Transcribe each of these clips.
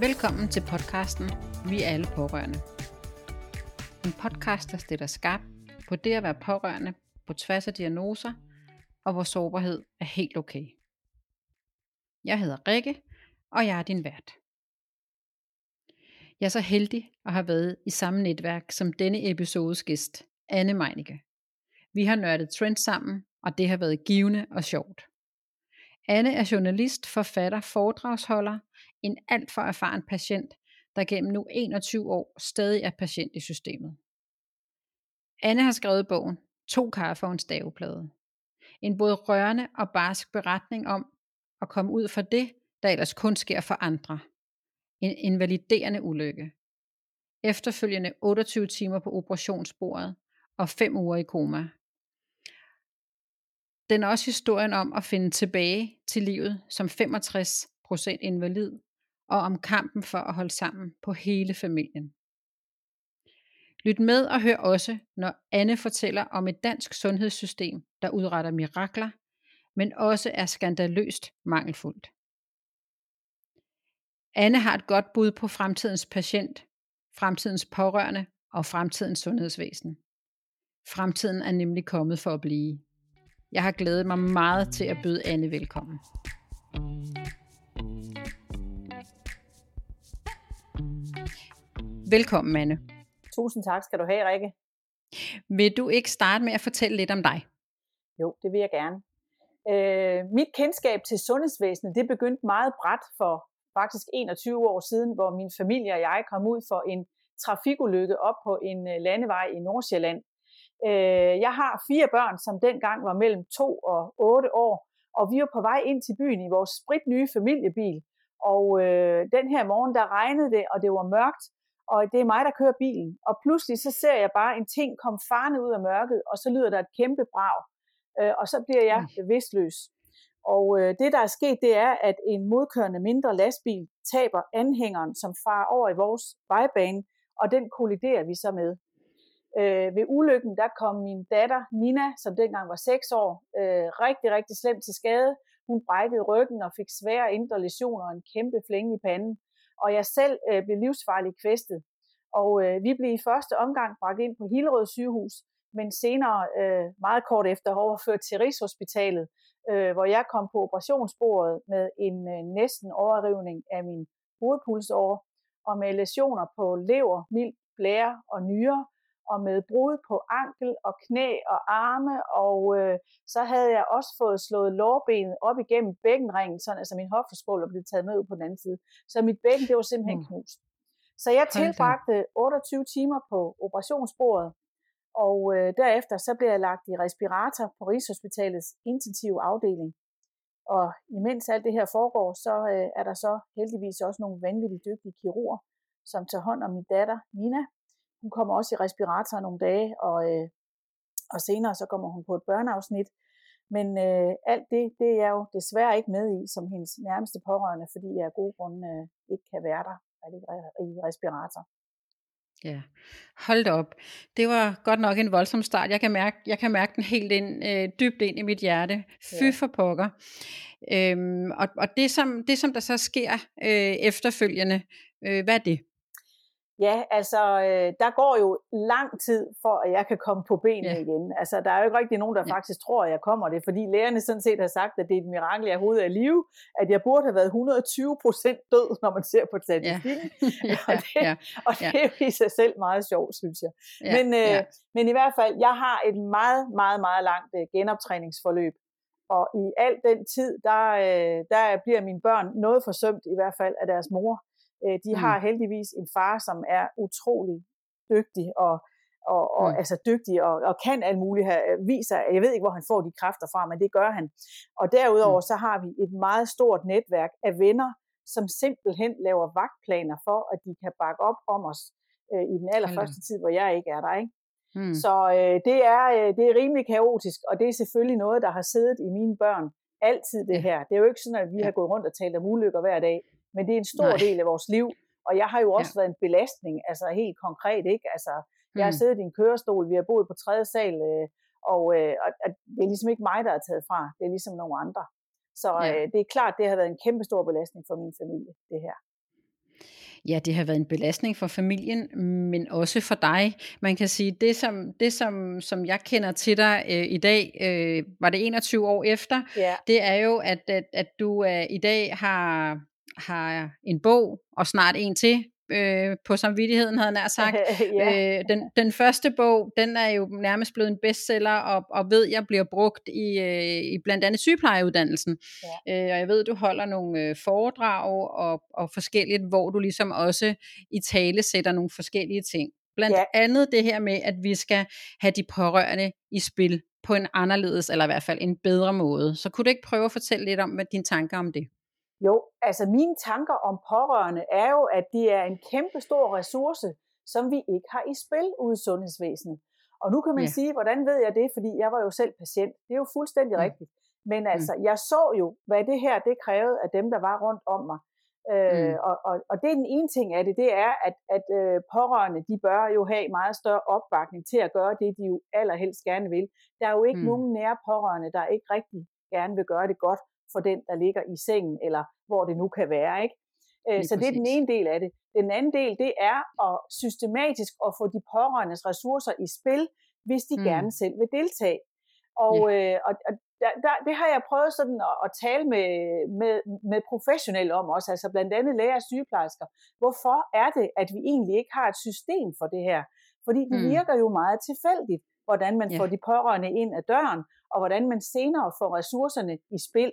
Velkommen til podcasten Vi er alle pårørende. En podcast, der stiller skarp på det at være pårørende på tværs af diagnoser, og hvor sårbarhed er helt okay. Jeg hedder Rikke, og jeg er din vært. Jeg er så heldig at have været i samme netværk som denne episodes gæst, Anne Meinicke. Vi har nørdet trends sammen, og det har været givende og sjovt. Anne er journalist, forfatter, foredragsholder, en alt for erfaren patient, der gennem nu 21 år stadig er patient i systemet. Anne har skrevet bogen To kaffe og en staveplade. En både rørende og barsk beretning om at komme ud for det, der ellers kun sker for andre. En invaliderende ulykke. Efterfølgende 28 timer på operationsbordet og 5 uger i koma. Den er også historien om at finde tilbage til livet som 65% invalid, og om kampen for at holde sammen på hele familien. Lyt med og hør også, når Anne fortæller om et dansk sundhedssystem, der udretter mirakler, men også er skandaløst mangelfuldt. Anne har et godt bud på fremtidens patient, fremtidens pårørende og fremtidens sundhedsvæsen. Fremtiden er nemlig kommet for at blive. Jeg har glædet mig meget til at byde Anne velkommen. Velkommen, Anne. Tusind tak skal du have, Rikke. Vil du ikke starte med at fortælle lidt om dig? Jo, det vil jeg gerne. Øh, mit kendskab til sundhedsvæsenet, det begyndte meget bræt for faktisk 21 år siden, hvor min familie og jeg kom ud for en trafikulykke op på en øh, landevej i Nordsjælland. Øh, jeg har fire børn, som dengang var mellem 2 og 8 år, og vi var på vej ind til byen i vores spritnye familiebil. Og øh, den her morgen, der regnede det, og det var mørkt, og det er mig, der kører bilen. Og pludselig så ser jeg bare en ting komme farne ud af mørket, og så lyder der et kæmpe brag. Øh, og så bliver jeg bevidstløs. Og øh, det, der er sket, det er, at en modkørende mindre lastbil taber anhængeren, som farer over i vores vejbane, og den kolliderer vi så med. Øh, ved ulykken, der kom min datter Nina, som dengang var 6 år, øh, rigtig, rigtig slemt til skade. Hun brækkede ryggen og fik svære indre lesioner og en kæmpe flænge i panden og jeg selv øh, blev livsfarligt kvæstet. Og øh, vi blev i første omgang bragt ind på Hillerød sygehus, men senere, øh, meget kort efter, overført til Rigshospitalet, øh, hvor jeg kom på operationsbordet med en øh, næsten overrivning af min hovedpulsåre, og med lesioner på lever, mild, blære og nyre, og med brud på ankel og knæ og arme, og øh, så havde jeg også fået slået lårbenet op igennem bækkenringen, sådan altså min hofteskål blev taget med ud på den anden side. Så mit bækken, det var simpelthen mm. knust. Så jeg tilbragte 28 timer på operationsbordet, og øh, derefter så blev jeg lagt i respirator på Rigshospitalets intensive afdeling. Og imens alt det her foregår, så øh, er der så heldigvis også nogle vanvittigt dygtige kirurger, som tager hånd om min datter Nina, hun kommer også i respirator nogle dage, og, øh, og senere så kommer hun på et børneafsnit. Men øh, alt det, det er jeg jo desværre ikke med i som hendes nærmeste pårørende, fordi jeg af gode grunde øh, ikke kan være der i respirator. Ja, hold da op. Det var godt nok en voldsom start. Jeg kan mærke, jeg kan mærke den helt ind, øh, dybt ind i mit hjerte. Fy ja. for pokker. Øhm, og og det, som, det, som der så sker øh, efterfølgende, øh, hvad er det? Ja, altså, øh, der går jo lang tid, for at jeg kan komme på benene ja. igen. Altså, der er jo ikke rigtig nogen, der ja. faktisk tror, at jeg kommer det, fordi lægerne sådan set har sagt, at det er et mirakel, jeg hovedet er live, at jeg burde have været 120 procent død, når man ser på statistikken. Ja. ja, det, ja. Og det er jo i sig selv meget sjovt, synes jeg. Ja. Men, øh, ja. men i hvert fald, jeg har et meget, meget, meget langt øh, genoptræningsforløb, og i al den tid, der, øh, der bliver mine børn noget forsømt, i hvert fald af deres mor. Øh, de mm. har heldigvis en far, som er utrolig dygtig og, og, og mm. altså dygtig og, og kan alt muligt her, øh, viser, jeg ved ikke, hvor han får de kræfter fra, men det gør han. Og derudover mm. så har vi et meget stort netværk af venner, som simpelthen laver vagtplaner for, at de kan bakke op om os øh, i den allerførste tid, hvor jeg ikke er der. Ikke? Mm. Så øh, det, er, øh, det er rimelig kaotisk, og det er selvfølgelig noget, der har siddet i mine børn altid det her. Det er jo ikke sådan, at vi har gået rundt og talt om ulykker hver dag. Men det er en stor Nej. del af vores liv, og jeg har jo også ja. været en belastning, altså helt konkret, ikke? Altså, jeg har mm. siddet i en kørestol, vi har boet på tredje sal, øh, og, øh, og det er ligesom ikke mig, der er taget fra, det er ligesom nogle andre. Så ja. øh, det er klart, det har været en kæmpe stor belastning for min familie, det her. Ja, det har været en belastning for familien, men også for dig. Man kan sige, det som, det som, som jeg kender til dig øh, i dag, øh, var det 21 år efter, Ja. det er jo, at, at, at du øh, i dag har, har en bog, og snart en til, øh, på samvittigheden, havde nær sagt. ja. øh, den, den første bog, den er jo nærmest blevet en bestseller, og, og ved jeg bliver brugt i, øh, i blandt andet sygeplejeuddannelsen. Ja. Øh, og jeg ved, du holder nogle øh, foredrag og, og forskelligt, hvor du ligesom også i tale sætter nogle forskellige ting. Blandt Ja. andet det her med, at vi skal have de pårørende i spil på en anderledes, eller i hvert fald en bedre måde. Så kunne du ikke prøve at fortælle lidt om, hvad dine tanker om det? Jo, altså mine tanker om pårørende er jo, at de er en kæmpe stor ressource, som vi ikke har i spil ude i sundhedsvæsenet. Og nu kan man Ja. sige, hvordan ved jeg det? Fordi jeg var jo selv patient. Det er jo fuldstændig Mm. rigtigt. Men altså, jeg så jo, hvad det her det krævede af dem, der var rundt om mig. Øh, Mm. og, og, og det er den ene ting af det, det er, at, at øh, pårørende, de bør jo have meget større opbakning til at gøre det, de jo allerhelst gerne vil. Der er jo ikke Mm. mm. nogen nære pårørende, der ikke rigtig gerne vil gøre det godt for den, der ligger i sengen, eller hvor det nu kan være. Ikke? Øh, Lige så det er den ene del af det. Den anden del, det er at systematisk at få de pårørendes ressourcer i spil, hvis de Mm. gerne selv vil deltage. Og, øh, og, og der, der, det har jeg prøvet sådan at, at tale med, med, med professionelle om også, altså blandt andet læger og sygeplejersker. Hvorfor er det, at vi egentlig ikke har et system for det her? Fordi det Mm. virker jo meget tilfældigt, hvordan man Ja. får de pårørende ind ad døren, og hvordan man senere får ressourcerne i spil.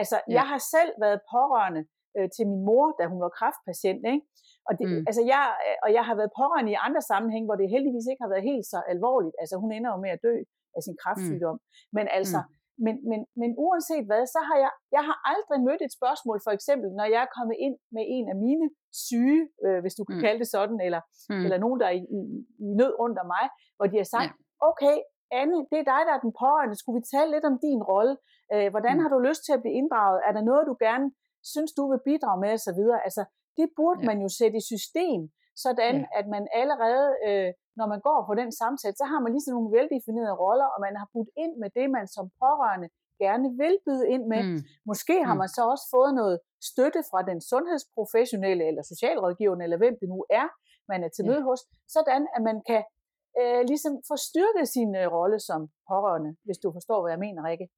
Altså, Ja. jeg har selv været pårørende øh, til min mor, da hun var kræftpatient, ikke? Og, det, Mm. mm. altså jeg, og jeg har været pårørende i andre sammenhænge, hvor det heldigvis ikke har været helt så alvorligt. Altså hun ender jo med at dø af sin kræftsygdom. Mm. Men altså, mm. men, men, men uanset hvad, så har jeg, jeg har aldrig mødt et spørgsmål, for eksempel, når jeg er kommet ind med en af mine syge, øh, hvis du kan Mm. mm. kalde det sådan, eller, Mm. mm. eller nogen, der er i, i, i nød om mig, hvor de har sagt, ja. okay, Anne, det er dig, der er den pårørende. Skulle vi tale lidt om din rolle? Øh, hvordan Mm. har du lyst til at blive inddraget? Er der noget, du gerne synes, du vil bidrage med, videre? Altså, det burde Ja. ja. man jo sætte i system, sådan Ja. ja. at man allerede, øh, når man går på den samtale, så har man ligesom nogle veldefinerede roller, og man har budt ind med det, man som pårørende gerne vil byde ind med. Mm. Måske har Mm. man så også fået noget støtte fra den sundhedsprofessionelle eller socialrådgiveren, eller hvem det nu er, man er til Ja. møde hos, sådan at man kan øh, ligesom få styrket sin øh, rolle som pårørende, hvis du forstår, hvad jeg mener, Rikke.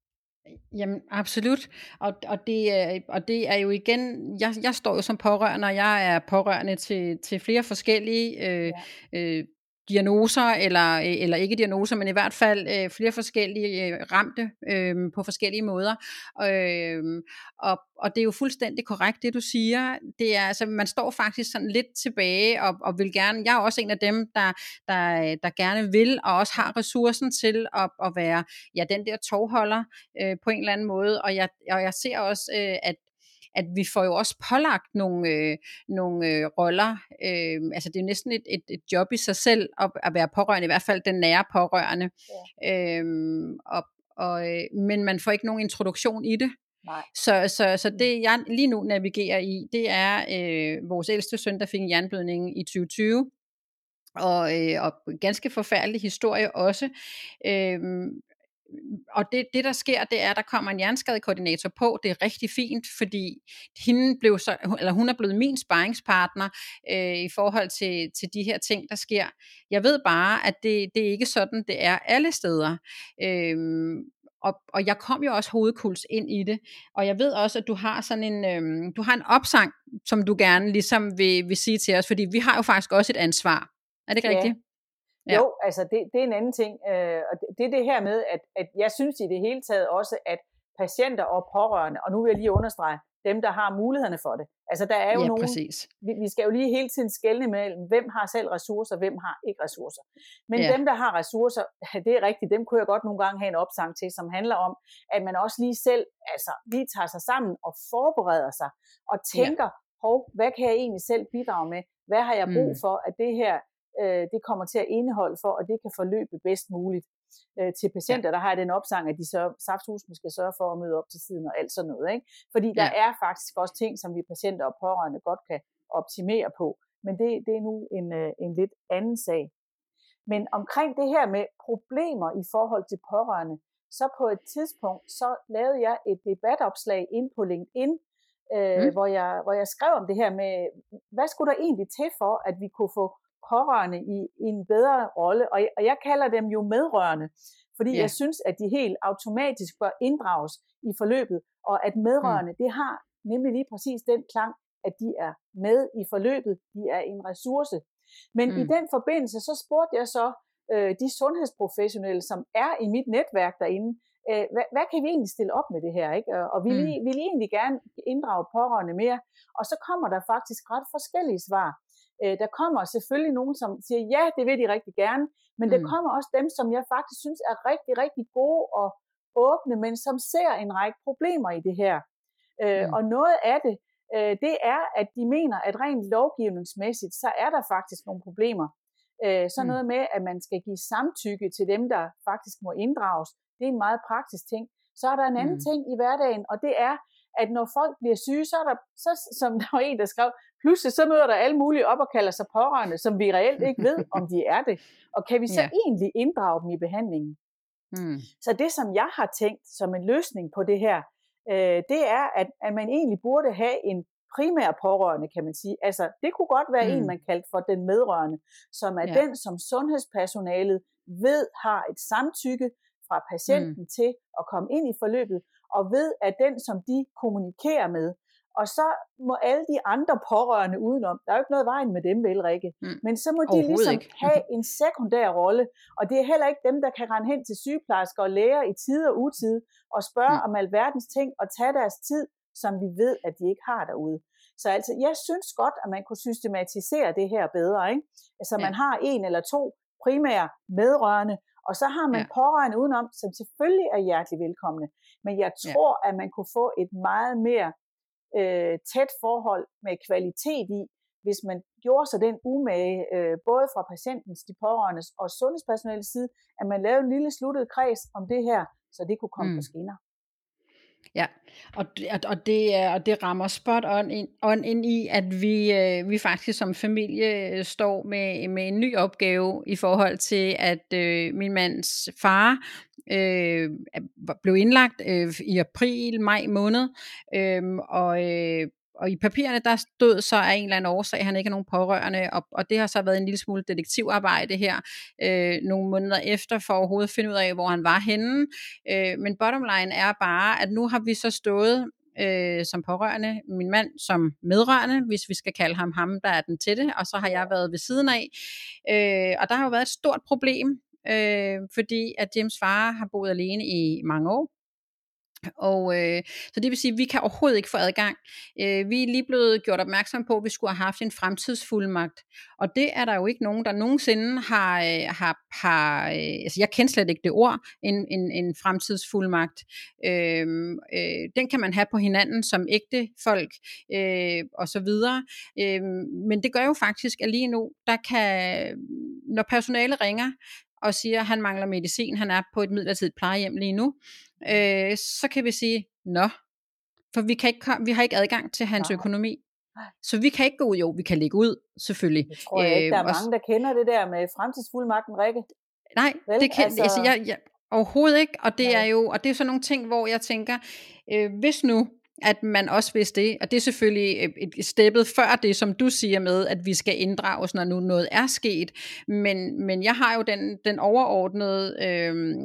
Jamen absolut, og, og, det, er- og det er jo igen, jeg, jeg står jo som pårørende, og jeg er pårørende til, til flere forskellige øh, ja. øh, diagnoser, eller, øh, eller ikke diagnoser, men i hvert fald øh, flere forskellige øh, ramte øh, på forskellige måder. Øh, og, og det er jo fuldstændig korrekt, det du siger. Det er, altså, man står faktisk sådan lidt tilbage, og, og vil gerne, jeg er også en af dem, der, der, der gerne vil, og også har ressourcen til at, at være ja, den der tovholder øh, på en eller anden måde. Og jeg, og jeg ser også, øh, at at vi får jo også pålagt nogle, øh, nogle øh, roller. Øh, altså det er jo næsten et, et, et job i sig selv at, at være pårørende, i hvert fald den nære pårørende. Ja. Øh, og, og, øh, men man får ikke nogen introduktion i det. Nej. Så, så, så det jeg lige nu navigerer i, det er øh, vores ældste søn, der fik en jernblødning i 2020. Og, øh, og ganske forfærdelig historie også. Øh, og det, det der sker, det er, at der kommer en hjerneskadekoordinator på. Det er rigtig fint, fordi hende blev så, eller hun er blevet min sparringspartner øh, i forhold til, til de her ting, der sker. Jeg ved bare, at det, det er ikke sådan, det er alle steder. Øh, og, og jeg kom jo også hovedkuls ind i det, og jeg ved også, at du har sådan en, øhm, du har en opsang, som du gerne ligesom vil, vil sige til os, fordi vi har jo faktisk også et ansvar. Er det ikke Ja. rigtigt? Ja. Jo, altså det, det er en anden ting, øh, og det, det er det her med, at, at jeg synes i det hele taget også, at patienter og pårørende, og nu vil jeg lige understrege, dem der har mulighederne for det. Altså der er jo ja, nogen, præcis. vi, vi skal jo lige hele tiden skelne mellem, hvem har selv ressourcer, hvem har ikke ressourcer. Men Ja. dem, der har ressourcer, det er rigtigt, dem kunne jeg godt nogle gange have en opsang til, som handler om, at man også lige selv, altså lige tager sig sammen og forbereder sig, og tænker, ja. hov, hvad kan jeg egentlig selv bidrage med? Hvad har jeg brug Mm. for, at det her, øh, det kommer til at indeholde for, at det kan forløbe bedst muligt? Øh, til patienter, ja. der har den opsang, at de sørger, safthusen skal sørge for at møde op til tiden og alt sådan noget. Ikke? Fordi der Ja. er faktisk også ting, som vi patienter og pårørende godt kan optimere på. Men det, det er nu en, øh, en lidt anden sag. Men omkring det her med problemer i forhold til pårørende, så på et tidspunkt, så lavede jeg et debatopslag ind på LinkedIn, øh, mm. hvor, jeg, hvor jeg skrev om det her med, hvad skulle der egentlig til for, at vi kunne få pårørende i, i en bedre rolle, og jeg, og jeg kalder dem jo medrørende, fordi yeah. jeg synes, at de helt automatisk bør inddrages i forløbet, og at medrørende, mm. det har nemlig lige præcis den klang, at de er med i forløbet, de er en ressource. Men mm. i den forbindelse, så spurgte jeg så øh, de sundhedsprofessionelle, som er i mit netværk derinde, øh, hvad, hvad kan vi egentlig stille op med det her? Ikke? Og vi mm. vil egentlig gerne inddrage pårørende mere. Og så kommer der faktisk ret forskellige svar. Øh, der kommer selvfølgelig nogen, som siger, ja, det vil de rigtig gerne, men mm. der kommer også dem, som jeg faktisk synes er rigtig, rigtig gode og åbne, men som ser en række problemer i det her. Øh, mm. Og noget af det, øh, det er, at de mener, at rent lovgivningsmæssigt, så er der faktisk nogle problemer. Øh, så mm. noget med, at man skal give samtykke til dem, der faktisk må inddrages, det er en meget praktisk ting. Så er der en anden mm. ting i hverdagen, og det er, at når folk bliver syge, så er der, så, som der var en, der skrev, pludselig så møder der alle mulige op og kalder sig pårørende, som vi reelt ikke ved, om de er det. Og kan vi så ja. egentlig inddrage dem i behandlingen? Mm. Så det, som jeg har tænkt som en løsning på det her, øh, det er, at, at man egentlig burde have en primær pårørende, kan man sige. Altså, det kunne godt være mm. en, man kaldte for den medrørende, som er ja. den, som sundhedspersonalet ved har et samtykke fra patienten mm. til at komme ind i forløbet, og ved, at den, som de kommunikerer med, og så må alle de andre pårørende udenom, der er jo ikke noget vejen med dem, vel Rikke, mm. men så må de ligesom ikke. have en sekundær rolle, og det er heller ikke dem, der kan rende hen til sygeplejersker og læger i tid og utid, og spørge mm. om alverdens ting, og tage deres tid, som vi ved, at de ikke har derude. Så altså, jeg synes godt, at man kunne systematisere det her bedre, ikke? Altså, ja. man har en eller to primære medrørende, og så har man ja. pårørende udenom, som selvfølgelig er hjertelig velkomne. Men jeg tror, ja. at man kunne få et meget mere øh, tæt forhold med kvalitet i, hvis man gjorde sig den umage, øh, både fra patientens, de pårørendes og sundhedspersonalets side, at man lavede en lille sluttet kreds om det her, så det kunne komme mm. på skinner. Ja, og, og, det, er, og det rammer spot on ind, on ind i, at vi, øh, vi faktisk som familie øh, står med, med en ny opgave i forhold til, at øh, min mands far øh, blev indlagt øh, i april, maj måned, øh, og øh, og i papirerne, der stod så af en eller anden årsag, at han ikke har nogen pårørende, og, og det har så været en lille smule detektivarbejde her, øh, nogle måneder efter, for overhovedet at finde ud af, hvor han var henne. Øh, men bottom line er bare, at nu har vi så stået øh, som pårørende, min mand som medrørende, hvis vi skal kalde ham ham, der er den til det, og så har jeg været ved siden af. Øh, og der har jo været et stort problem, øh, fordi at James far har boet alene i mange år, og øh, så det vil sige, at vi kan overhovedet ikke få adgang. Øh, vi er lige blevet gjort opmærksom på, at vi skulle have haft en fremtidsfuldmagt. Og det er der jo ikke nogen, der nogensinde har, øh, har, har øh, altså jeg kender slet ikke det ord, en, en, en fremtidsfuldmagt. Øh, øh, den kan man have på hinanden som ægte folk øh, og så videre. Øh, men det gør jo faktisk, at lige nu, der kan, når personale ringer, og siger, at han mangler medicin, han er på et midlertidigt plejehjem lige nu, øh, så kan vi sige, nå, for vi, kan ikke vi har ikke adgang til hans Nej. økonomi. Så vi kan ikke gå ud, jo, vi kan lægge ud, selvfølgelig. Jeg tror jeg ikke, der er øh, mange, der kender det der med fremtidsfuldmagten, Rikke. Nej, Vel? det kan, altså... altså jeg, jeg, overhovedet ikke, og det Nej. er jo, og det er sådan nogle ting, hvor jeg tænker, øh, hvis nu at man også vidste det, og det er selvfølgelig et steppet før det, som du siger med, at vi skal inddrages, når nu noget er sket, men, men jeg har jo den, den overordnede øh,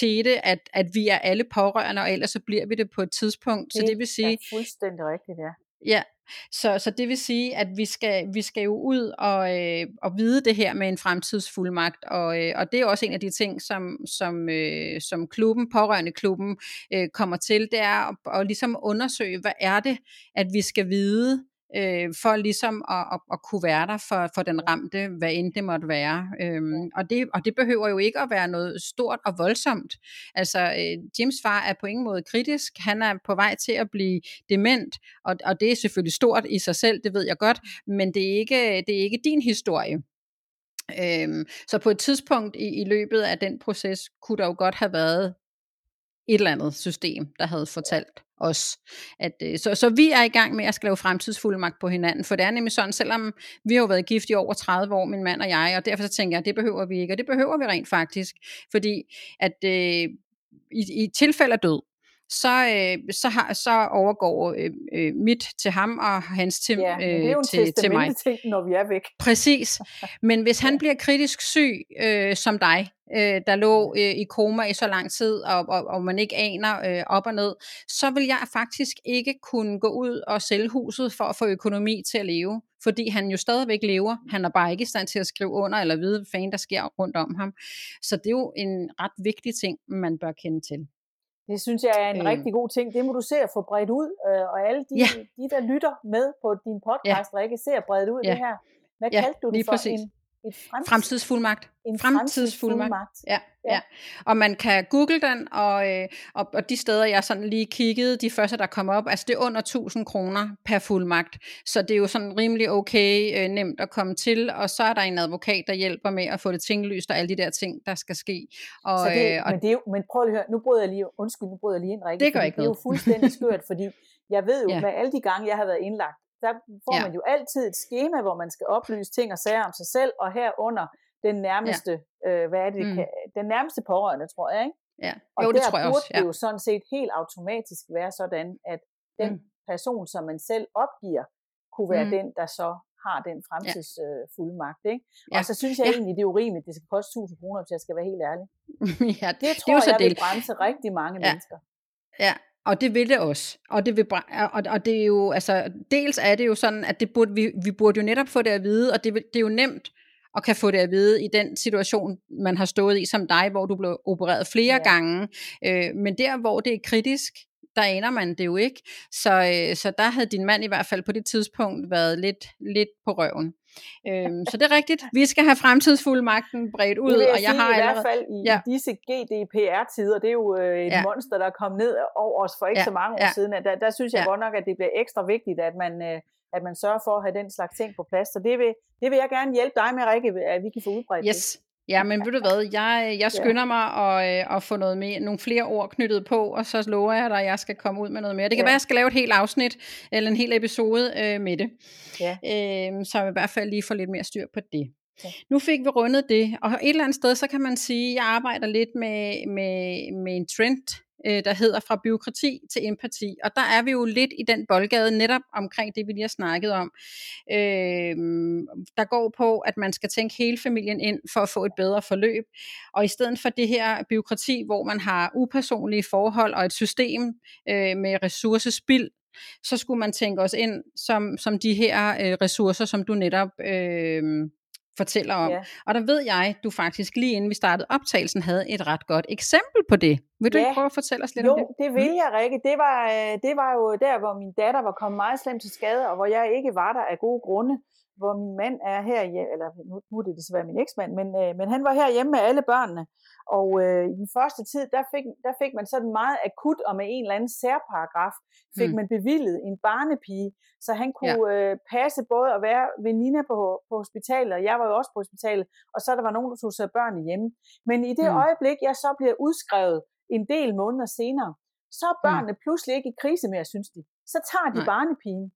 tete, at, at vi er alle pårørende, og ellers så bliver vi det på et tidspunkt, så det vil sige... Det er fuldstændig rigtigt, ja. Ja, så, så det vil sige, at vi skal, vi skal jo ud og, øh, og vide det her med en fremtidsfuldmagt, og, øh, og det er også en af de ting, som, som, øh, som klubben, pårørende klubben, øh, kommer til, det er at, at ligesom undersøge, hvad er det, at vi skal vide, øh, for ligesom at, at, at kunne være der for, for den ramte, hvad end det måtte være. Øhm, og, det, og det behøver jo ikke at være noget stort og voldsomt. Altså, øh, Jims far er på ingen måde kritisk. Han er på vej til at blive dement, og, og det er selvfølgelig stort i sig selv, det ved jeg godt, men det er ikke, det er ikke din historie. Øhm, så på et tidspunkt i, i løbet af den proces, kunne der jo godt have været et eller andet system, der havde fortalt os. At, øh, så, så vi er i gang med at skrive fremtidsfuldmagt på hinanden, for det er nemlig sådan, selvom vi har jo været gift i over 30 år, min mand og jeg, og derfor så tænker jeg, at det behøver vi ikke, og det behøver vi rent faktisk, fordi at øh, i, i tilfælde af død, så, øh, så, har, så overgår øh, øh, mit til ham og hans til, ja, det er jo øh, til, til mig. ting, når vi er væk. Præcis. Men hvis han bliver kritisk syg øh, som dig, øh, der lå øh, i koma i så lang tid, og, og, og man ikke aner øh, op og ned, så vil jeg faktisk ikke kunne gå ud og sælge huset for at få økonomi til at leve, fordi han jo stadigvæk lever. Han er bare ikke i stand til at skrive under eller vide, hvad fanden der sker rundt om ham. Så det er jo en ret vigtig ting, man bør kende til. Det synes jeg er en øh. rigtig god ting. Det må du se at få bredt ud, øh, og alle de, ja. de, der lytter med på din podcast, ja. Rikke, se at bredt ud ja. det her. Hvad ja, kaldte du det for? Præcis. En, et fremtids... Fremtidsfuldmagt. En fremtidsfuldmagt. Ja, ja. ja. Og man kan google den, og, øh, og, og de steder, jeg sådan lige kiggede, de første, der kom op, altså det er under 1000 kroner per fuldmagt. Så det er jo sådan rimelig okay, øh, nemt at komme til, og så er der en advokat, der hjælper med at få det tinglyst, og alle de der ting, der skal ske. Og, så det, øh, og, men, det er jo, men prøv at høre, nu bryder jeg lige, undskyld, nu bryder jeg lige ind, Rikke, det gør ikke Det er jo fuldstændig skørt, fordi jeg ved jo, ja. med alle de gange, jeg har været indlagt, der får ja. man jo altid et schema, hvor man skal oplyse ting og sager om sig selv, og herunder den nærmeste, ja. øh, hvad er det, mm. kan, den nærmeste pårørende, tror jeg, ikke? Ja. Og jo, det der tror jeg burde også. Ja. det jo sådan set helt automatisk være sådan, at den mm. person, som man selv opgiver, kunne være mm. den, der så har den fremtidsfuldmagt. Ja. Øh, ikke? Og ja. så synes jeg ja. egentlig, det er urimeligt, det skal koste 1000 kroner, hvis jeg skal være helt ærlig. ja, det tror det er jeg del. vil bremse rigtig mange ja. mennesker. Ja, og det vil det også. Og det, vil, og, og det er jo, altså, dels er det jo sådan, at det burde, vi, vi burde jo netop få det at vide, og det, det er jo nemt og kan få det at vide i den situation, man har stået i som dig, hvor du blev opereret flere ja. gange. Øh, men der, hvor det er kritisk, der aner man det jo ikke. Så, øh, så der havde din mand i hvert fald på det tidspunkt været lidt, lidt på røven. Øhm, så det er rigtigt. Vi skal have fremtidsfuldmagten bredt ud. Det og jeg har i allerede... hvert fald i ja. disse GDPR-tider, det er jo øh, et ja. monster, der er kommet ned over os for ikke ja. så mange år ja. siden. Der, der synes jeg ja. godt nok, at det bliver ekstra vigtigt, at man, øh, at man sørger for at have den slags ting på plads. Så det vil, det vil jeg gerne hjælpe dig med, Rikke, at vi kan få udbredt yes. det. Ja, men ved du hvad, jeg, jeg skynder mig at, øh, at få noget mere, nogle flere ord knyttet på, og så lover jeg dig, at jeg skal komme ud med noget mere. Det kan ja. være, at jeg skal lave et helt afsnit, eller en hel episode øh, med det. Ja. Øh, så jeg i hvert fald lige få lidt mere styr på det. Ja. Nu fik vi rundet det, og et eller andet sted, så kan man sige, at jeg arbejder lidt med, med, med en trend, øh, der hedder fra byråkrati til empati. Og der er vi jo lidt i den boldgade netop omkring det, vi lige har snakket om. Øh, der går på, at man skal tænke hele familien ind for at få et bedre forløb. Og i stedet for det her byråkrati, hvor man har upersonlige forhold og et system øh, med ressourcespild, så skulle man tænke os ind som, som de her øh, ressourcer, som du netop øh, fortæller om. Ja. Og der ved jeg, du faktisk lige inden vi startede optagelsen, havde et ret godt eksempel på det. Vil du ja. ikke prøve at fortælle os lidt jo, om det? det vil mm. jeg, Rikke. Det var, øh, det var jo der, hvor min datter var kommet meget slemt til skade, og hvor jeg ikke var der af gode grunde. Hvor min mand er her, eller nu, nu er det desværre min eksmand, men, øh, men han var her hjemme med alle børnene. Og øh, i den første tid, der fik, der fik man sådan meget akut og med en eller anden særparagraf, fik mm. man bevillet en barnepige, så han kunne ja. øh, passe både at være veninde på, på hospitalet, og jeg var jo også på hospitalet, og så der var nogen, der tog sig børn hjemme. Men i det mm. øjeblik, jeg så bliver udskrevet en del måneder senere, så er børnene mm. pludselig ikke i krise mere, synes de. Så tager de Nej. barnepigen.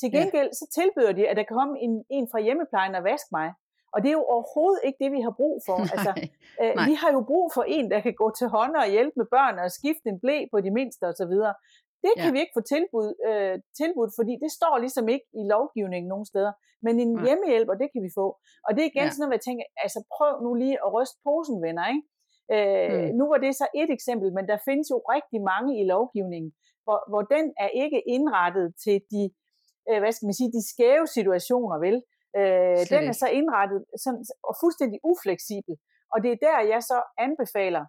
Til gengæld så tilbyder de, at der kan komme en, en fra hjemmeplejen og vaske mig. Og det er jo overhovedet ikke det, vi har brug for. Nej, altså, øh, vi har jo brug for en, der kan gå til hånd og hjælpe med børn og skifte en blæ på de mindste osv. Det kan ja. vi ikke få tilbud, øh, tilbud, fordi det står ligesom ikke i lovgivningen nogen steder. Men en ja. hjemmehjælper, det kan vi få. Og det er igen ja. sådan noget, jeg tænker, altså prøv nu lige at ryste posen, venner. Ikke? Øh, mm. Nu var det så et eksempel, men der findes jo rigtig mange i lovgivningen, hvor, hvor den er ikke indrettet til de, øh, hvad skal man sige, de skæve situationer, vel? Øh, den er så indrettet sådan, og fuldstændig ufleksibel. Og det er der, jeg så anbefaler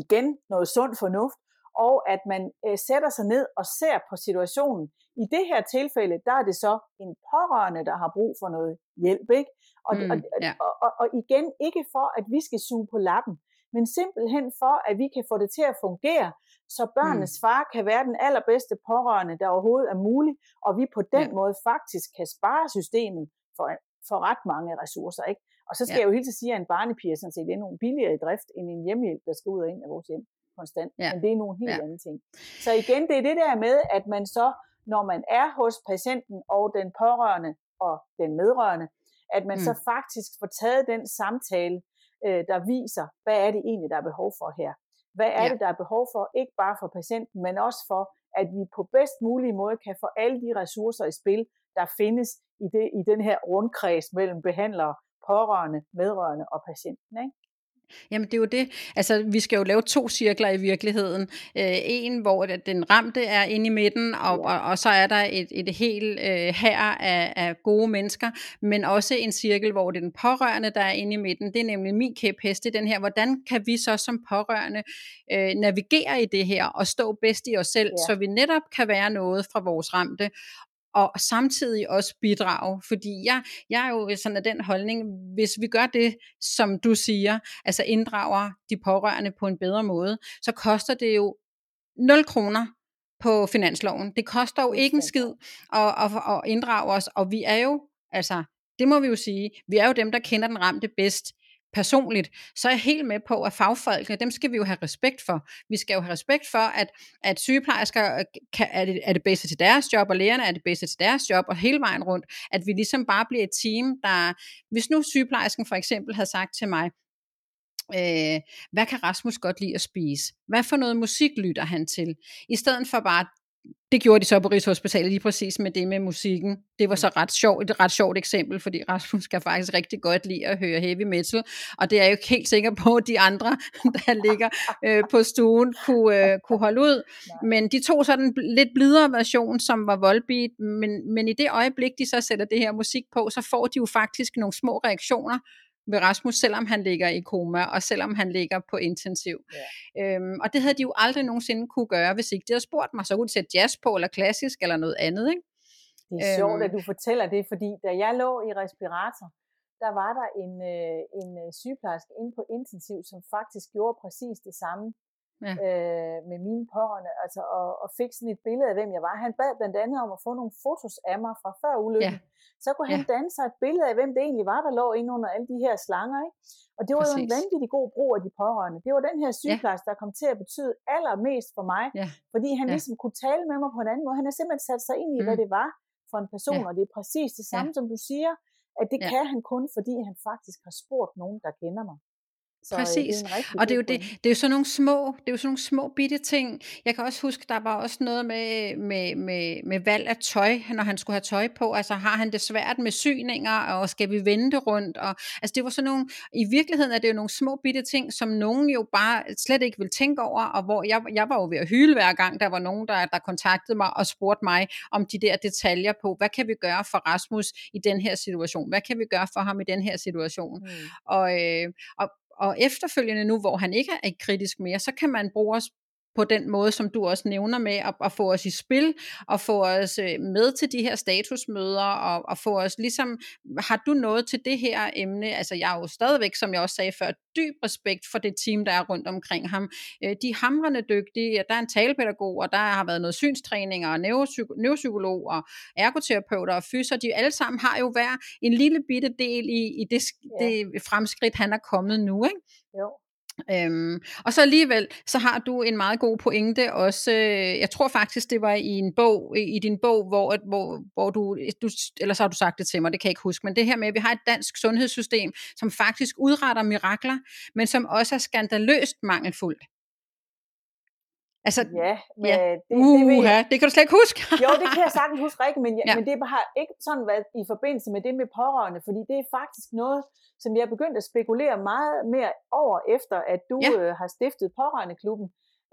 igen noget sund fornuft, og at man øh, sætter sig ned og ser på situationen. I det her tilfælde, der er det så en pårørende, der har brug for noget hjælp. Ikke? Og, mm, og, ja. og, og, og igen, ikke for, at vi skal suge på lappen, men simpelthen for, at vi kan få det til at fungere, så børnenes mm. far kan være den allerbedste pårørende, der overhovedet er mulig, og vi på den ja. måde faktisk kan spare systemet for, for ret mange ressourcer. Ikke? Og så skal ja. jeg jo helt til sige, at en barnepige sådan set er nogle billigere i drift, end en hjemmehjælp, der skal ud og ind af vores hjem konstant. Ja. Men det er nogle helt ja. andre ting. Så igen, det er det der med, at man så, når man er hos patienten og den pårørende og den medrørende, at man mm. så faktisk får taget den samtale, øh, der viser, hvad er det egentlig, der er behov for her. Hvad er Ja. det, der er behov for, ikke bare for patienten, men også for, at vi på bedst mulig måde kan få alle de ressourcer i spil, der findes i, det, i den her rundkreds mellem behandlere, pårørende, medrørende og patienten. Ikke? Jamen det er jo det. Altså vi skal jo lave to cirkler i virkeligheden. Øh, en, hvor den ramte er inde i midten, og, og, og så er der et, et helt øh, her af, af gode mennesker, men også en cirkel, hvor det er den pårørende, der er inde i midten. Det er nemlig min kæphest, det er den her, hvordan kan vi så som pårørende øh, navigere i det her, og stå bedst i os selv, Ja. så vi netop kan være noget fra vores ramte, og samtidig også bidrage, fordi jeg, jeg er jo sådan af den holdning, hvis vi gør det, som du siger, altså inddrager de pårørende på en bedre måde, så koster det jo 0 kroner på finansloven. Det koster jo ikke en skid at, at, at inddrage os, og vi er jo, altså, det må vi jo sige, vi er jo dem, der kender den ramte bedst personligt, så er jeg helt med på, at fagfolkene, dem skal vi jo have respekt for. Vi skal jo have respekt for, at, at sygeplejersker øh, kan, er, det, er det bedste til deres job, og lægerne er det bedste til deres job, og hele vejen rundt, at vi ligesom bare bliver et team, der, hvis nu sygeplejersken for eksempel havde sagt til mig, øh, hvad kan Rasmus godt lide at spise? Hvad for noget musik lytter han til? I stedet for bare, det gjorde de så på Rigshospitalet lige præcis med det med musikken. Det var så ret sjovt, et ret sjovt eksempel, fordi Rasmus kan faktisk rigtig godt lide at høre heavy metal, og det er jeg jo ikke helt sikker på, at de andre, der ligger øh, på stuen, kunne, øh, kunne holde ud. Men de tog så den lidt blidere version, som var voldbeat, men, men i det øjeblik, de så sætter det her musik på, så får de jo faktisk nogle små reaktioner ved Rasmus, selvom han ligger i koma, og selvom han ligger på intensiv. Ja. Øhm, og det havde de jo aldrig nogensinde kunne gøre, hvis ikke de havde spurgt mig. Så kunne de sætte jazz på, eller klassisk, eller noget andet. Ikke? Det er sjovt, Øhm. at du fortæller det, fordi da jeg lå i respirator, der var der en, øh, en øh, sygeplejerske inde på intensiv, som faktisk gjorde præcis det samme Ja. øh, med mine pårørende, altså, og, og fik sådan et billede af, hvem jeg var. Han bad blandt andet om at få nogle fotos af mig fra før ulykken. Så kunne han Ja. danne sig et billede af, hvem det egentlig var, der lå inde under alle de her slanger. Ikke? Og det var jo en Præcis. vanvittig god brug af de pårørende. Det var den her sygeplejerske, der kom til at betyde allermest for mig, Ja. fordi han Ja. ligesom kunne tale med mig på en anden måde. Han har simpelthen sat sig ind i, hvad Mm. det var for en person, Ja. og det er præcis det samme, som du siger, at det Ja. kan han kun, fordi han faktisk har spurgt nogen, der kender mig. Så, øh, Præcis. Det er Og det er, jo det, det er jo sådan nogle små, det er jo sådan nogle små bitte ting. Jeg kan også huske, der var også noget med, med, med, med valg af tøj, når han skulle have tøj på. Altså har han det svært med syninger, og skal vi vente rundt? Og, altså det var sådan nogle, i virkeligheden er det jo nogle små bitte ting, som nogen jo bare slet ikke vil tænke over, og hvor jeg, jeg var jo ved at hyle hver gang, der var nogen, der, der kontaktede mig og spurgte mig om de der detaljer på, hvad kan vi gøre for Rasmus i den her situation? Hvad kan vi gøre for ham i den her situation? Mm. Og, øh, og, og efterfølgende nu, hvor han ikke er kritisk mere, så kan man bruge os på den måde, som du også nævner med at, at få os i spil, og få os øh, med til de her statusmøder, og, og få os ligesom, har du noget til det her emne? Altså jeg er jo stadigvæk, som jeg også sagde før, dyb respekt for det team, der er rundt omkring ham. Øh, de er hamrende dygtige, der er en talepædagog, og der har været noget synstræning, og neuropsyko- neuropsykolog, og ergoterapeuter, og fyser, de alle sammen har jo hver en lille bitte del i, i det, Ja. det fremskridt, han er kommet nu, ikke? Jo. Øhm, og så alligevel, så har du en meget god pointe også, øh, jeg tror faktisk, det var i en bog, i, i din bog, hvor, at- hvor, hvor du, du, eller så har du sagt det til mig, det kan jeg ikke huske, men det her med, at vi har et dansk sundhedssystem, som faktisk udretter mirakler, men som også er skandaløst mangelfuldt. Altså, Ja, men ja. det, det, ved uha, jeg, det kan du slet ikke huske. Jo, det kan jeg sagtens huske rigtigt, men, ja. Ja. men det har ikke sådan været i forbindelse med det med pårørende, fordi det er faktisk noget, som jeg er begyndt at spekulere meget mere over, efter at du Ja. øh, har stiftet pårørendeklubben.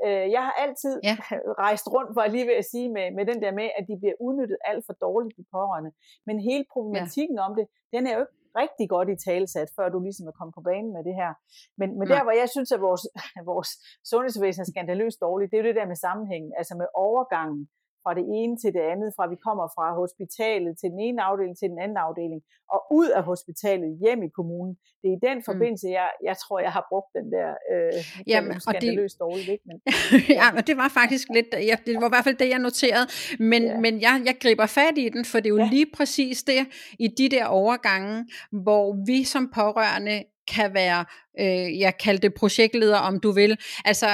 Øh, jeg har altid Ja. rejst rundt, var lige ved at sige, med, med den der med, at de bliver udnyttet alt for dårligt, de pårørende. Men hele problematikken ja. om det, den er jo ikke rigtig godt i talesat, før du ligesom er kommet på banen med det her. Men, men der, hvor jeg synes, at vores, vores sundhedsvæsen er skandaløst dårligt, det er jo det der med sammenhængen, altså med overgangen fra det ene til det andet, fra vi kommer fra hospitalet til den ene afdeling til den anden afdeling, og ud af hospitalet hjem i kommunen. Det er i den forbindelse, jeg, jeg tror, jeg har brugt den der øh, Jamen, og det- skandaløst dårligt. Ikke? Men, ja, men det var faktisk lidt, ja, det var i hvert fald det, jeg noterede, men, Ja. ja. men jeg, jeg griber fat i den, for det er jo Ja. ja. lige præcis det, i de der overgange, hvor vi som pårørende kan være øh, jeg kaldte det projektleder, om du vil. Altså,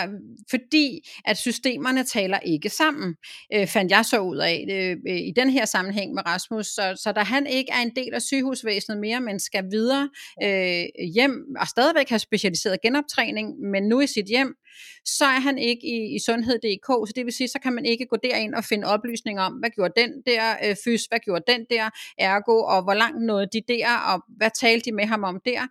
fordi at systemerne taler ikke sammen, øh, fandt jeg så ud af øh, i den her sammenhæng med Rasmus. Så, så da han ikke er en del af sygehusvæsenet mere, men skal videre øh, hjem og stadigvæk have specialiseret genoptræning, men nu i sit hjem, så er han ikke i, i sundhed.dk, så det vil sige, så kan man ikke gå derind og finde oplysninger om, hvad gjorde den der øh, fys, hvad gjorde den der ergo, og hvor langt nåede de der, og hvad talte de med ham om der.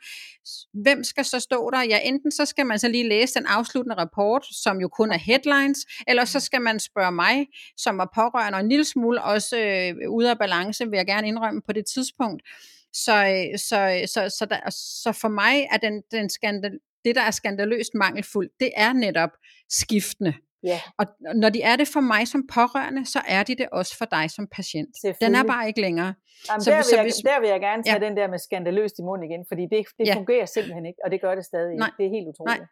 Hvem skal så stå der? Ja, enten så skal man så lige læse den afsluttende rapport, som jo kun er headlines, eller så skal man spørge mig, som var pårørende og en lille smule også øh, ude af balance, vil jeg gerne indrømme på det tidspunkt. Så, øh, så, øh, så, så, der, så for mig er den, den skandal, det, der er skandaløst mangelfuldt, det er netop skiftende. Ja. Og når de er det for mig som pårørende, så er de det også for dig som patient. Den er bare ikke længere. Jamen, så, der, vil så jeg, hvis, der vil jeg gerne tage ja. den der med skandaløst i munden igen, fordi det, det ja. fungerer simpelthen ikke, og det gør det stadig ikke. Det er helt utroligt. Nej.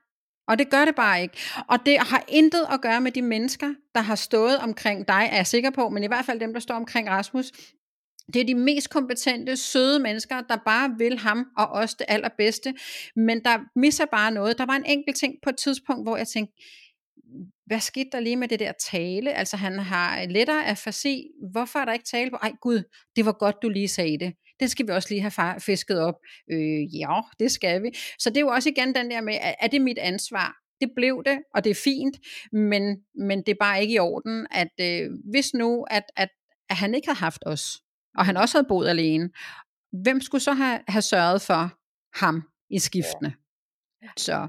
Og det gør det bare ikke. Og det har intet at gøre med de mennesker, der har stået omkring dig, er jeg sikker på, men i hvert fald dem, der står omkring Rasmus. Det er de mest kompetente, søde mennesker, der bare vil ham og os det allerbedste. Men der misser bare noget. Der var en enkelt ting på et tidspunkt, hvor jeg tænkte, hvad skete der lige med det der tale? Altså han har lettere afasi. Hvorfor er der ikke tale på? Ej gud, det var godt, du lige sagde det. Det skal vi også lige have fisket op. Øh, ja, det skal vi. Så det er jo også igen den der med, er det mit ansvar? Det blev det, og det er fint, men, men det er bare ikke i orden, at øh, hvis nu, at, at, at han ikke havde haft os, og han også havde boet alene, hvem skulle så have, have sørget for ham i skiftene? Ja. Så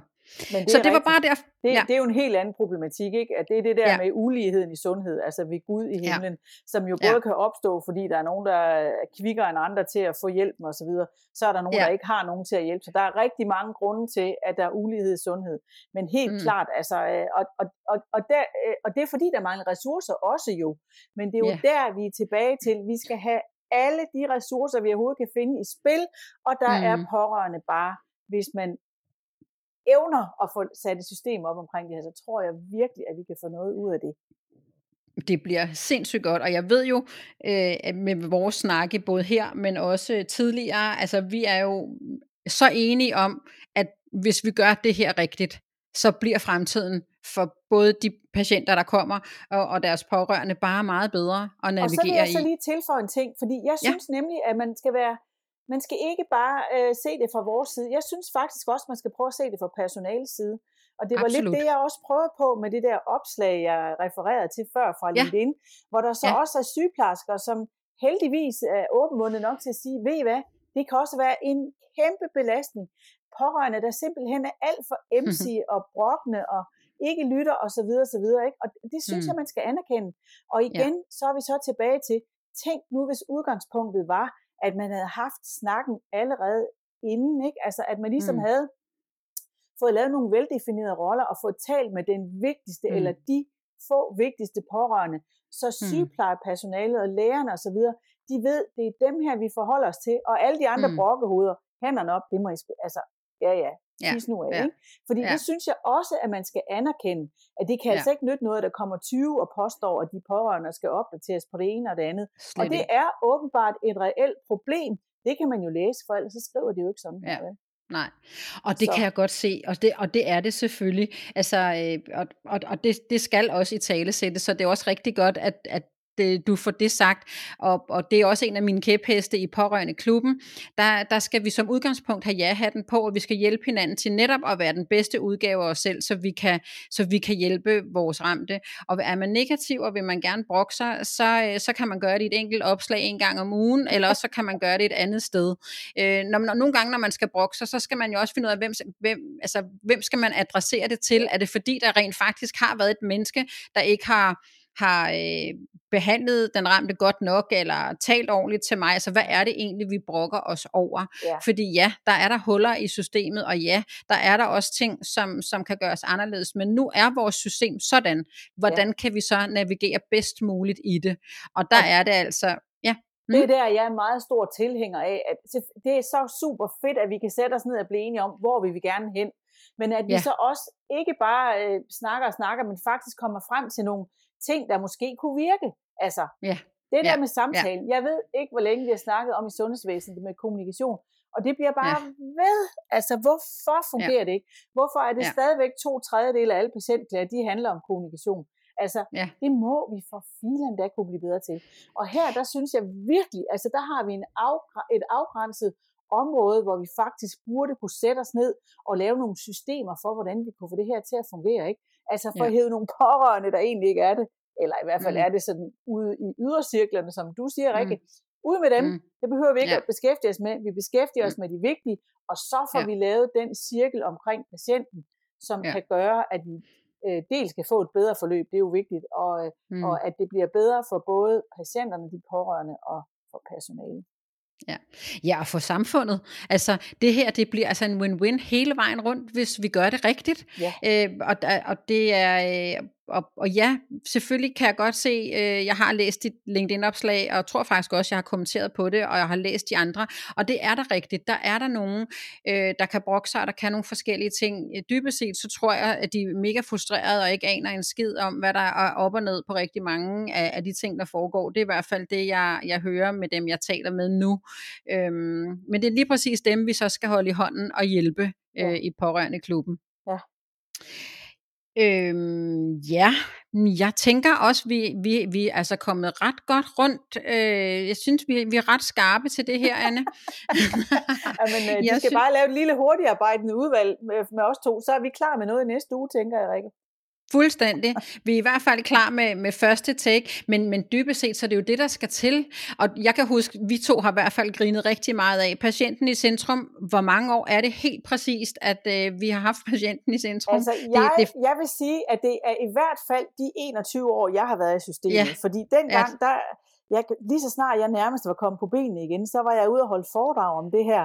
men det så det var bare der. Det, ja. det er jo en helt anden problematik, ikke? At det er det der ja. med uligheden i sundhed, altså ved Gud i himlen, ja. som jo både ja. kan opstå, fordi der er nogen, der er kvikker end andre til at få hjælp og så videre. Så er der nogen, ja. der ikke har nogen til at hjælpe. Så der er rigtig mange grunde til, at der er ulighed i sundhed. Men helt mm. klart, altså, øh, og, og, og, og, der, øh, og det er fordi, der mangler ressourcer også jo. Men det er jo ja. der, vi er tilbage til. Vi skal have alle de ressourcer, vi overhovedet kan finde i spil, og der mm. er pårørende bare, hvis man evner at få sat et system op omkring det her, så tror jeg virkelig, at vi kan få noget ud af det. Det bliver sindssygt godt, og jeg ved jo øh, med vores snakke, både her, men også tidligere, altså vi er jo så enige om, at hvis vi gør det her rigtigt, så bliver fremtiden for både de patienter, der kommer, og, og deres pårørende bare meget bedre at navigere i. Og så vil jeg så lige tilføje en ting, fordi jeg synes ja. nemlig, at man skal være man skal ikke bare øh, se det fra vores side. Jeg synes faktisk også, man skal prøve at se det fra personalets side. Og det var Absolut. lidt det, jeg også prøvede på med det der opslag, jeg refererede til før fra LinkedIn, ja. hvor der så ja. også er sygeplejersker, som heldigvis er åbenmundet nok til at sige, ved I hvad, det kan også være en kæmpe belastning. Pårørende, der simpelthen er alt for emsige og brokkende og ikke lytter og så videre, så videre, ikke? Og det synes mm. jeg, man skal anerkende. Og igen, ja. så er vi så tilbage til, tænk nu, hvis udgangspunktet var, at man havde haft snakken allerede inden, ikke? Altså at man ligesom mm. havde fået lavet nogle veldefinerede roller og fået talt med den vigtigste mm. eller de få vigtigste pårørende, så mm. sygeplejepersonalet og lærerne osv., de ved, det er dem her, vi forholder os til, og alle de andre mm. brokkehoveder, hænderne op, det må I sgu, altså, ja ja, ja, nu af, ja. ikke? Fordi ja. det synes jeg også, at man skal anerkende, at det kan ja. altså ikke nytte noget, der kommer 20 og påstår, at de pårørende skal opdateres på det ene og det andet. Slet og det ikke. er åbenbart et reelt problem. Det kan man jo læse, for ellers så skriver de jo ikke sådan. Ja. Her, Nej, og det så. kan jeg godt se, og det, og det er det selvfølgelig. Altså, øh, og, og, og det, det skal også i tale sættes, så det er også rigtig godt, at, at Øh, du får det sagt, og, og det er også en af mine kæpheste i pårørende klubben, der, der skal vi som udgangspunkt have ja-hatten på, og vi skal hjælpe hinanden til netop at være den bedste udgave af os selv, så vi kan, så vi kan hjælpe vores ramte. Og er man negativ, og vil man gerne brokke sig, så, øh, så kan man gøre det i et enkelt opslag en gang om ugen, eller også så kan man gøre det et andet sted. Øh, når, når, nogle gange, når man skal brokke sig, så skal man jo også finde ud af, hvem, hvem, altså, hvem skal man adressere det til? Er det fordi, der rent faktisk har været et menneske, der ikke har har øh, behandlet den ramte godt nok, eller talt ordentligt til mig. Altså, hvad er det egentlig, vi brokker os over? Ja. Fordi ja, der er der huller i systemet, og ja, der er der også ting, som, som kan gøres anderledes. Men nu er vores system sådan. Hvordan ja. kan vi så navigere bedst muligt i det? Og der og er det altså, ja. Mm. Det er der, jeg er meget stor tilhænger af. At det er så super fedt, at vi kan sætte os ned og blive enige om, hvor vi vil gerne hen. Men at vi ja. så også ikke bare øh, snakker og snakker, men faktisk kommer frem til nogle ting, der måske kunne virke. Altså, ja. det der ja. med samtalen. Ja. Jeg ved ikke, hvor længe vi har snakket om i sundhedsvæsenet med kommunikation. Og det bliver bare ja. ved. Altså, hvorfor fungerer ja. det ikke? Hvorfor er det ja. stadigvæk to tredjedele af alle patientklager, de handler om kommunikation? Altså, ja. det må vi for filen da kunne blive bedre til. Og her, der synes jeg virkelig, altså der har vi en afgr- et afgrænset område, hvor vi faktisk burde kunne sætte os ned og lave nogle systemer for, hvordan vi kunne få det her til at fungere. Ikke? Altså for ja. at hæve nogle pårørende, der egentlig ikke er det, eller i hvert fald mm. er det sådan ude i ydercirklerne, som du siger, Rikke. Mm. Ud med dem, mm. det behøver vi ikke ja. at beskæftige os med. Vi beskæftiger mm. os med de vigtige, og så får ja. vi lavet den cirkel omkring patienten, som ja. kan gøre, at vi øh, dels kan få et bedre forløb, det er jo vigtigt, og, øh, mm. og at det bliver bedre for både patienterne, de pårørende og for personalet. Ja. ja, og for samfundet. Altså, det her, det bliver altså en win-win hele vejen rundt, hvis vi gør det rigtigt. Ja. Øh, og, og det er, øh, og, og ja, selvfølgelig kan jeg godt se, øh, jeg har læst dit LinkedIn-opslag, og tror faktisk også, jeg har kommenteret på det, og jeg har læst de andre, og det er der rigtigt. Der er der nogen, øh, der kan brokke sig, og der kan nogle forskellige ting. Dybest set, så tror jeg, at de er mega frustrerede, og ikke aner en skid om, hvad der er op og ned på rigtig mange af, af de ting, der foregår. Det er i hvert fald det, jeg, jeg hører med dem, jeg taler med nu. Øhm, men det er lige præcis dem, vi så skal holde i hånden og hjælpe øh, ja. i pårørende klubben. Ja. Øhm, ja, jeg tænker også, vi, vi, vi er altså kommet ret godt rundt. Øh, jeg synes, vi, vi er ret skarpe til det her, Anne. Jamen, øh, de skal synes... bare lave et lille hurtigarbejdende udvalg med, med os to, så er vi klar med noget i næste uge, tænker jeg, Rikke. Fuldstændig. Vi er i hvert fald klar med, med første take, men, men dybest set, så er det jo det, der skal til. Og jeg kan huske, vi to har i hvert fald grinet rigtig meget af patienten i centrum. Hvor mange år er det helt præcist, at øh, vi har haft patienten i centrum? Altså, jeg, det, det... jeg vil sige, at det er i hvert fald de 21 år, jeg har været i systemet. Ja. Fordi dengang, ja. der, jeg, lige så snart jeg nærmest var kommet på benene igen, så var jeg ude og holde foredrag om det her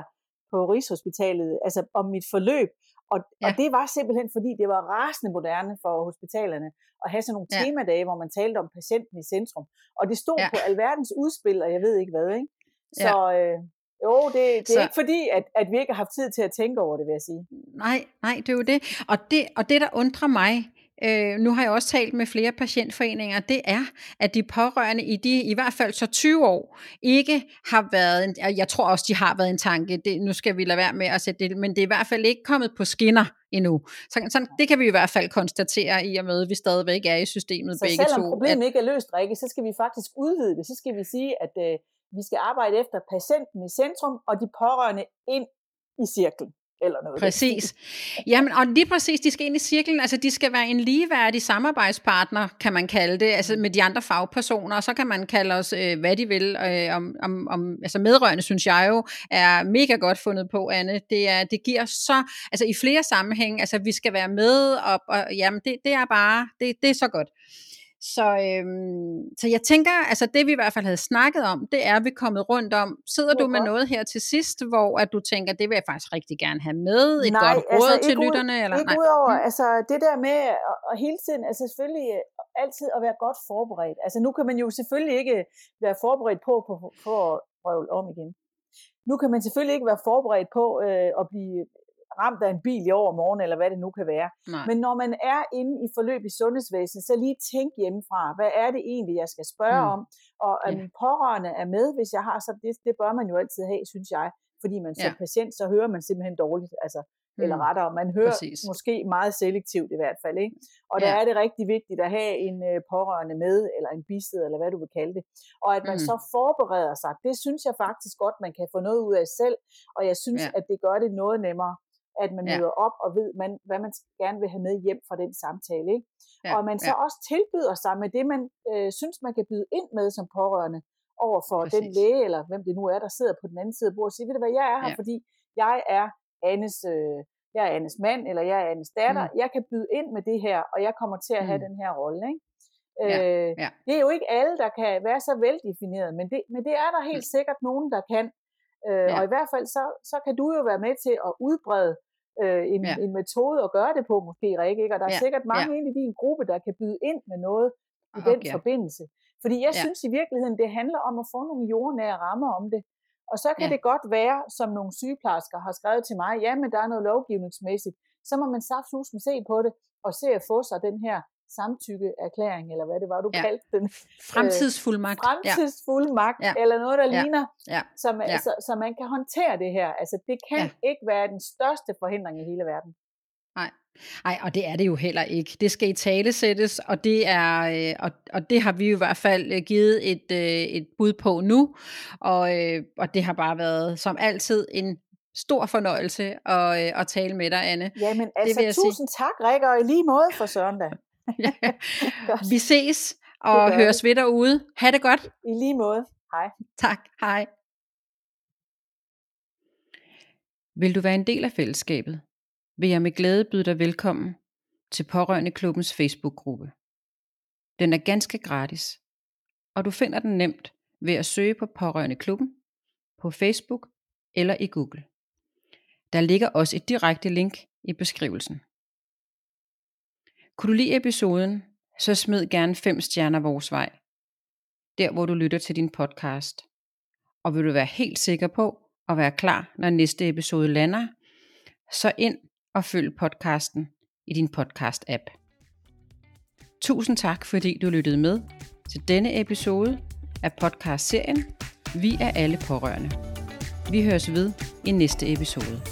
på Rigshospitalet, altså om mit forløb. Og, ja. og det var simpelthen, fordi det var rasende moderne for hospitalerne at have sådan nogle ja. temadage, hvor man talte om patienten i centrum. Og det stod ja. på alverdens udspil, og jeg ved ikke hvad. Ikke? Så ja. øh, jo, det, det er så, ikke fordi, at, at vi ikke har haft tid til at tænke over det, vil jeg sige. Nej, nej, det er jo det. Og det, og det der undrer mig, øh, nu har jeg også talt med flere patientforeninger, det er, at de pårørende i de i hvert fald så 20 år ikke har været, en, jeg tror også, de har været en tanke, det, nu skal vi lade være med at sætte det, men det er i hvert fald ikke kommet på skinner endnu. Så, så det kan vi i hvert fald konstatere i og med, at vi stadigvæk er i systemet så begge to. Så selvom problemet at, ikke er løst, Rikke, så skal vi faktisk udvide det. Så skal vi sige, at øh, vi skal arbejde efter patienten i centrum, og de pårørende ind i cirklen eller noget. Præcis. Jamen, og lige præcis, de skal ind i cirklen, altså de skal være en ligeværdig samarbejdspartner, kan man kalde det, altså med de andre fagpersoner, og så kan man kalde os, øh, hvad de vil, øh, om, om, om, altså medrørende, synes jeg jo, er mega godt fundet på, Anne. Det, er, det giver så, altså i flere sammenhænge, altså vi skal være med, og, og jamen det, det er bare, det, det er så godt. Så, øhm, så jeg tænker, altså det vi i hvert fald havde snakket om, det er vi kommet rundt om. Sidder du med noget her til sidst, hvor at du tænker, det vil jeg faktisk rigtig gerne have med, et nej, godt råd altså, til ud, lytterne? Eller? Ikke nej. udover, mm. altså det der med at, at hele tiden, altså selvfølgelig øh, altid at være godt forberedt. Altså nu kan man jo selvfølgelig ikke være forberedt på, på, på at røvle om igen. Nu kan man selvfølgelig ikke være forberedt på øh, at blive ramt af en bil i overmorgen, eller hvad det nu kan være. Nej. Men når man er inde i forløb i sundhedsvæsenet, så lige tænk hjemmefra, hvad er det egentlig, jeg skal spørge mm. om, og at ja. min pårørende er med, hvis jeg har, så det, det bør man jo altid have, synes jeg. Fordi man som ja. patient, så hører man simpelthen dårligt, altså, mm. eller rettere, man hører Præcis. måske meget selektivt i hvert fald. Ikke? Og ja. der er det rigtig vigtigt at have en øh, pårørende med, eller en bisidder, eller hvad du vil kalde det. Og at man mm. så forbereder sig, det synes jeg faktisk godt, man kan få noget ud af selv, og jeg synes, ja. at det gør det noget nemmere at man ja. møder op og ved, man, hvad man gerne vil have med hjem fra den samtale. Ikke? Ja. Og man så ja. også tilbyder sig med det, man øh, synes, man kan byde ind med som pårørende over for Præcis. den læge, eller hvem det nu er, der sidder på den anden side af bordet og siger, ved du hvad, jeg er her, ja. fordi jeg er Annes, øh, jeg er Annes mand, eller jeg er Annes datter, mm. jeg kan byde ind med det her, og jeg kommer til at have mm. den her rolle. Ikke? Ja, øh, ja. Det er jo ikke alle, der kan være så veldefineret, men det, men det er der helt mm. sikkert nogen, der kan. Øh, ja. Og i hvert fald så, så kan du jo være med til at udbrede øh, en, ja. en metode at gøre det på, måske Rikke, ikke? og der er ja. sikkert mange ja. inde i din gruppe, der kan byde ind med noget i den forbindelse. Fordi jeg ja. synes i virkeligheden, det handler om at få nogle jordnære rammer om det. Og så kan ja. det godt være, som nogle sygeplejersker har skrevet til mig, ja, men der er noget lovgivningsmæssigt, så må man safthusen se på det, og se at få sig den her samtykkeerklæring, eller hvad det var, du Ja. kaldte den. Fremtidsfuldmagt. Ja. Fremtidsfuldmagt, Ja. eller noget, der Ja. ligner, Ja. som, Ja. så, så man kan håndtere det her. Altså, det kan Ja. ikke være den største forhindring i hele verden. Nej, og det er det jo heller ikke. Det skal i tale sættes, og det er øh, og, og det har vi jo i hvert fald øh, givet et, øh, et bud på nu, og, øh, og det har bare været som altid en stor fornøjelse at, øh, at tale med dig, Anne. Jamen, altså, jeg sige. tusind tak, Rikke, og i lige måde for Søren da. Godt. vi ses og høres ved derude. Ha' det godt. I lige måde. Hej. Tak. Hej. Vil du være en del af fællesskabet, vil jeg med glæde byde dig velkommen til Pårørende Klubbens Facebook-gruppe. Den er ganske gratis, og du finder den nemt ved at søge på Pårørende Klubben på Facebook eller i Google. Der ligger også et direkte link i beskrivelsen. Kunne du lide episoden, så smid gerne 5 stjerner vores vej, der hvor du lytter til din podcast. Og vil du være helt sikker på at være klar, når næste episode lander, så ind og følg podcasten i din podcast-app. Tusind tak, fordi du lyttede med til denne episode af podcast-serien Vi er alle pårørende. Vi høres ved i næste episode.